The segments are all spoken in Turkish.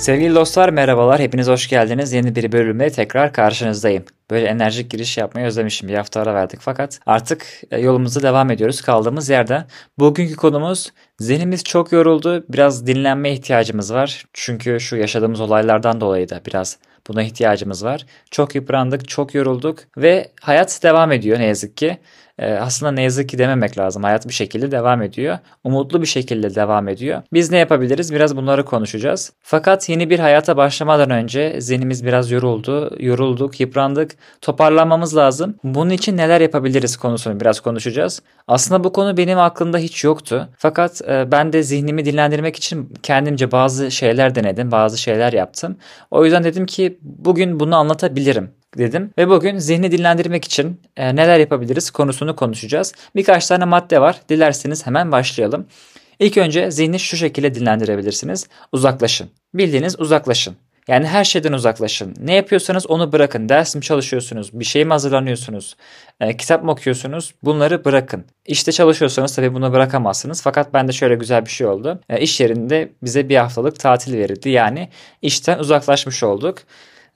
Sevgili dostlar merhabalar, hepiniz hoş geldiniz. Yeni bir bölümde tekrar karşınızdayım. Böyle enerjik giriş yapmayı özlemişim. Bir hafta ara verdik fakat artık e, yolumuza devam ediyoruz kaldığımız yerde. Bugünkü konumuz zihnimiz çok yoruldu. Biraz dinlenme ihtiyacımız var. Çünkü şu yaşadığımız olaylardan dolayı da biraz buna ihtiyacımız var. Çok yıprandık, çok yorulduk ve hayat devam ediyor ne yazık ki. Ee, aslında ne yazık ki dememek lazım. Hayat bir şekilde devam ediyor. Umutlu bir şekilde devam ediyor. Biz ne yapabiliriz? Biraz bunları konuşacağız. Fakat yeni bir hayata başlamadan önce zihnimiz biraz yoruldu. Yorulduk, yıprandık. Toparlanmamız lazım. Bunun için neler yapabiliriz konusunu biraz konuşacağız. Aslında bu konu benim aklımda hiç yoktu. Fakat e, ben de zihnimi dinlendirmek için kendimce bazı şeyler denedim. Bazı şeyler yaptım. O yüzden dedim ki bugün bunu anlatabilirim dedim. Ve bugün zihni dinlendirmek için e, neler yapabiliriz konusunu konuşacağız. Birkaç tane madde var. Dilerseniz hemen başlayalım. İlk önce zihni şu şekilde dinlendirebilirsiniz. Uzaklaşın. Bildiğiniz uzaklaşın. Yani her şeyden uzaklaşın. Ne yapıyorsanız onu bırakın. Ders mi çalışıyorsunuz? Bir şey mi hazırlanıyorsunuz? E, kitap mı okuyorsunuz? Bunları bırakın. İşte çalışıyorsanız tabii bunu bırakamazsınız. Fakat bende şöyle güzel bir şey oldu. E, iş yerinde bize bir haftalık tatil verildi. Yani işten uzaklaşmış olduk.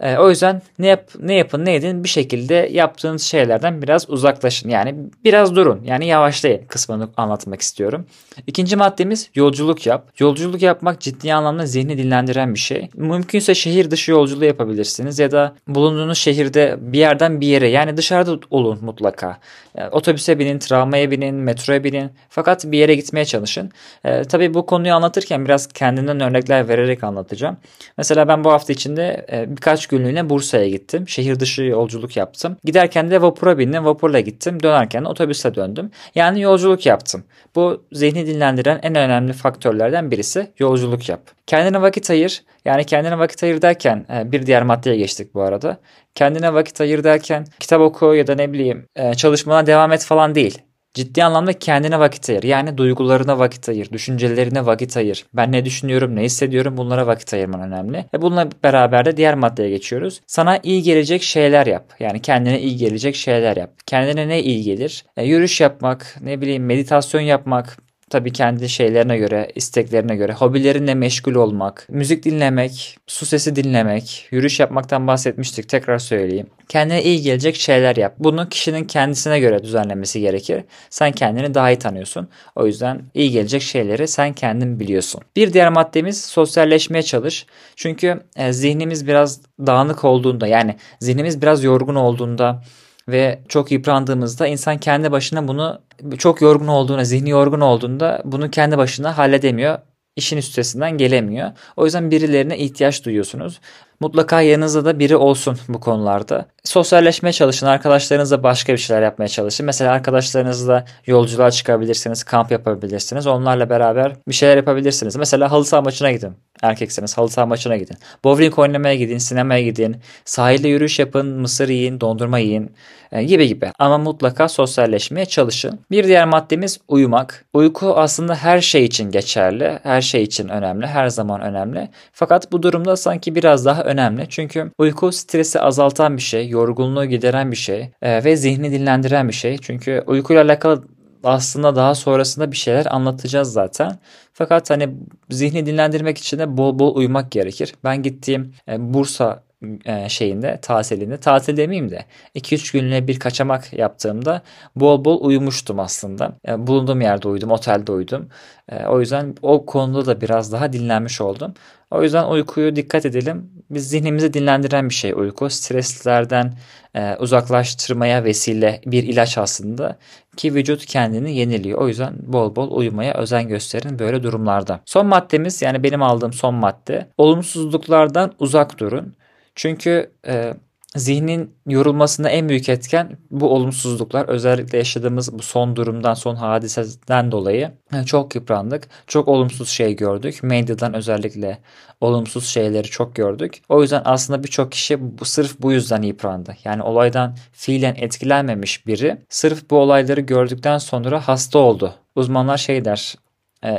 E, o yüzden ne yap ne yapın ne edin bir şekilde yaptığınız şeylerden biraz uzaklaşın. Yani biraz durun. Yani yavaşlayın kısmını anlatmak istiyorum. İkinci maddemiz yolculuk yap. Yolculuk yapmak ciddi anlamda zihni dinlendiren bir şey. Mümkünse şehir dışı yolculuğu yapabilirsiniz ya da bulunduğunuz şehirde bir yerden bir yere yani dışarıda olun mutlaka. Yani otobüse binin, tramvaya binin, metroya binin fakat bir yere gitmeye çalışın. E, tabii bu konuyu anlatırken biraz kendimden örnekler vererek anlatacağım. Mesela ben bu hafta içinde e, birkaç birkaç günlüğüne Bursa'ya gittim. Şehir dışı yolculuk yaptım. Giderken de vapura bindim. Vapurla gittim. Dönerken de otobüsle döndüm. Yani yolculuk yaptım. Bu zihni dinlendiren en önemli faktörlerden birisi yolculuk yap. Kendine vakit ayır. Yani kendine vakit ayır derken e, bir diğer maddeye geçtik bu arada. Kendine vakit ayır derken kitap oku ya da ne bileyim e, çalışmana devam et falan değil. Ciddi anlamda kendine vakit ayır. Yani duygularına vakit ayır, düşüncelerine vakit ayır. Ben ne düşünüyorum, ne hissediyorum bunlara vakit ayırman önemli. Ve bununla beraber de diğer maddeye geçiyoruz. Sana iyi gelecek şeyler yap. Yani kendine iyi gelecek şeyler yap. Kendine ne iyi gelir? E, yürüyüş yapmak, ne bileyim meditasyon yapmak, Tabii kendi şeylerine göre, isteklerine göre, hobilerinle meşgul olmak, müzik dinlemek, su sesi dinlemek, yürüyüş yapmaktan bahsetmiştik tekrar söyleyeyim. Kendine iyi gelecek şeyler yap. Bunu kişinin kendisine göre düzenlemesi gerekir. Sen kendini daha iyi tanıyorsun. O yüzden iyi gelecek şeyleri sen kendin biliyorsun. Bir diğer maddemiz sosyalleşmeye çalış. Çünkü e, zihnimiz biraz dağınık olduğunda yani zihnimiz biraz yorgun olduğunda ve çok yıprandığımızda insan kendi başına bunu çok yorgun olduğunda, zihni yorgun olduğunda bunu kendi başına halledemiyor. İşin üstesinden gelemiyor. O yüzden birilerine ihtiyaç duyuyorsunuz. Mutlaka yanınızda da biri olsun bu konularda. Sosyalleşmeye çalışın. Arkadaşlarınızla başka bir şeyler yapmaya çalışın. Mesela arkadaşlarınızla yolculuğa çıkabilirsiniz. Kamp yapabilirsiniz. Onlarla beraber bir şeyler yapabilirsiniz. Mesela halı saha maçına gidin. Erkekseniz halı saha maçına gidin. Bowling oynamaya gidin. Sinemaya gidin. Sahilde yürüyüş yapın. Mısır yiyin. Dondurma yiyin. E, gibi gibi. Ama mutlaka sosyalleşmeye çalışın. Bir diğer maddemiz uyumak. Uyku aslında her şey için geçerli. Her şey için önemli. Her zaman önemli. Fakat bu durumda sanki biraz daha önemli. Çünkü uyku stresi azaltan bir şey, yorgunluğu gideren bir şey e, ve zihni dinlendiren bir şey. Çünkü uykuyla alakalı aslında daha sonrasında bir şeyler anlatacağız zaten. Fakat hani zihni dinlendirmek için de bol bol uyumak gerekir. Ben gittiğim e, Bursa şeyinde tatilinde tatil demeyeyim de 2-3 günlüğüne bir kaçamak yaptığımda bol bol uyumuştum aslında. E, bulunduğum yerde uyudum, otelde uyudum. E, o yüzden o konuda da biraz daha dinlenmiş oldum. O yüzden uykuyu dikkat edelim. Biz zihnimizi dinlendiren bir şey uyku. Streslerden e, uzaklaştırmaya vesile bir ilaç aslında ki vücut kendini yeniliyor. O yüzden bol bol uyumaya özen gösterin böyle durumlarda. Son maddemiz yani benim aldığım son madde olumsuzluklardan uzak durun. Çünkü e, zihnin yorulmasında en büyük etken bu olumsuzluklar. Özellikle yaşadığımız bu son durumdan, son hadiseden dolayı çok yıprandık. Çok olumsuz şey gördük. Medyadan özellikle olumsuz şeyleri çok gördük. O yüzden aslında birçok kişi bu, sırf bu yüzden yıprandı. Yani olaydan fiilen etkilenmemiş biri sırf bu olayları gördükten sonra hasta oldu. Uzmanlar şey der e,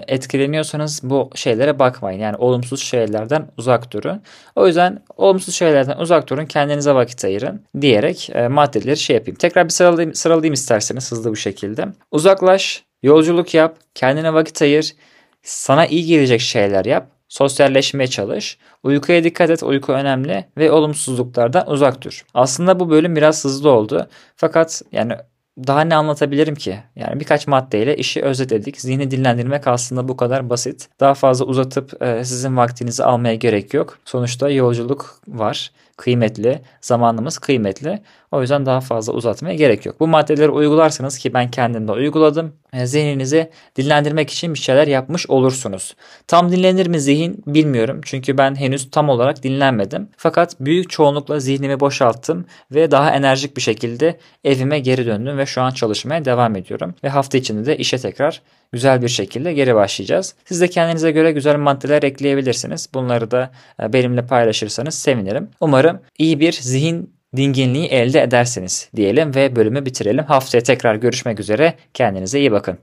etkileniyorsanız bu şeylere bakmayın. Yani olumsuz şeylerden uzak durun. O yüzden olumsuz şeylerden uzak durun. Kendinize vakit ayırın diyerek e, maddeleri şey yapayım. Tekrar bir sıralayayım, sıralayayım isterseniz hızlı bir şekilde. Uzaklaş, yolculuk yap, kendine vakit ayır, sana iyi gelecek şeyler yap, sosyalleşmeye çalış, uykuya dikkat et, uyku önemli ve olumsuzluklardan uzak dur. Aslında bu bölüm biraz hızlı oldu. Fakat yani daha ne anlatabilirim ki? Yani birkaç maddeyle işi özetledik. Zihni dinlendirmek aslında bu kadar basit. Daha fazla uzatıp e, sizin vaktinizi almaya gerek yok. Sonuçta yolculuk var. Kıymetli. Zamanımız kıymetli. O yüzden daha fazla uzatmaya gerek yok. Bu maddeleri uygularsanız ki ben kendim de uyguladım. E, zihninizi dinlendirmek için bir şeyler yapmış olursunuz. Tam dinlenir mi zihin bilmiyorum. Çünkü ben henüz tam olarak dinlenmedim. Fakat büyük çoğunlukla zihnimi boşalttım ve daha enerjik bir şekilde evime geri döndüm ve şu an çalışmaya devam ediyorum. Ve hafta içinde de işe tekrar güzel bir şekilde geri başlayacağız. Siz de kendinize göre güzel maddeler ekleyebilirsiniz. Bunları da e, benimle paylaşırsanız sevinirim. Umarım iyi bir zihin dinginliği elde edersiniz diyelim ve bölümü bitirelim. Haftaya tekrar görüşmek üzere. Kendinize iyi bakın.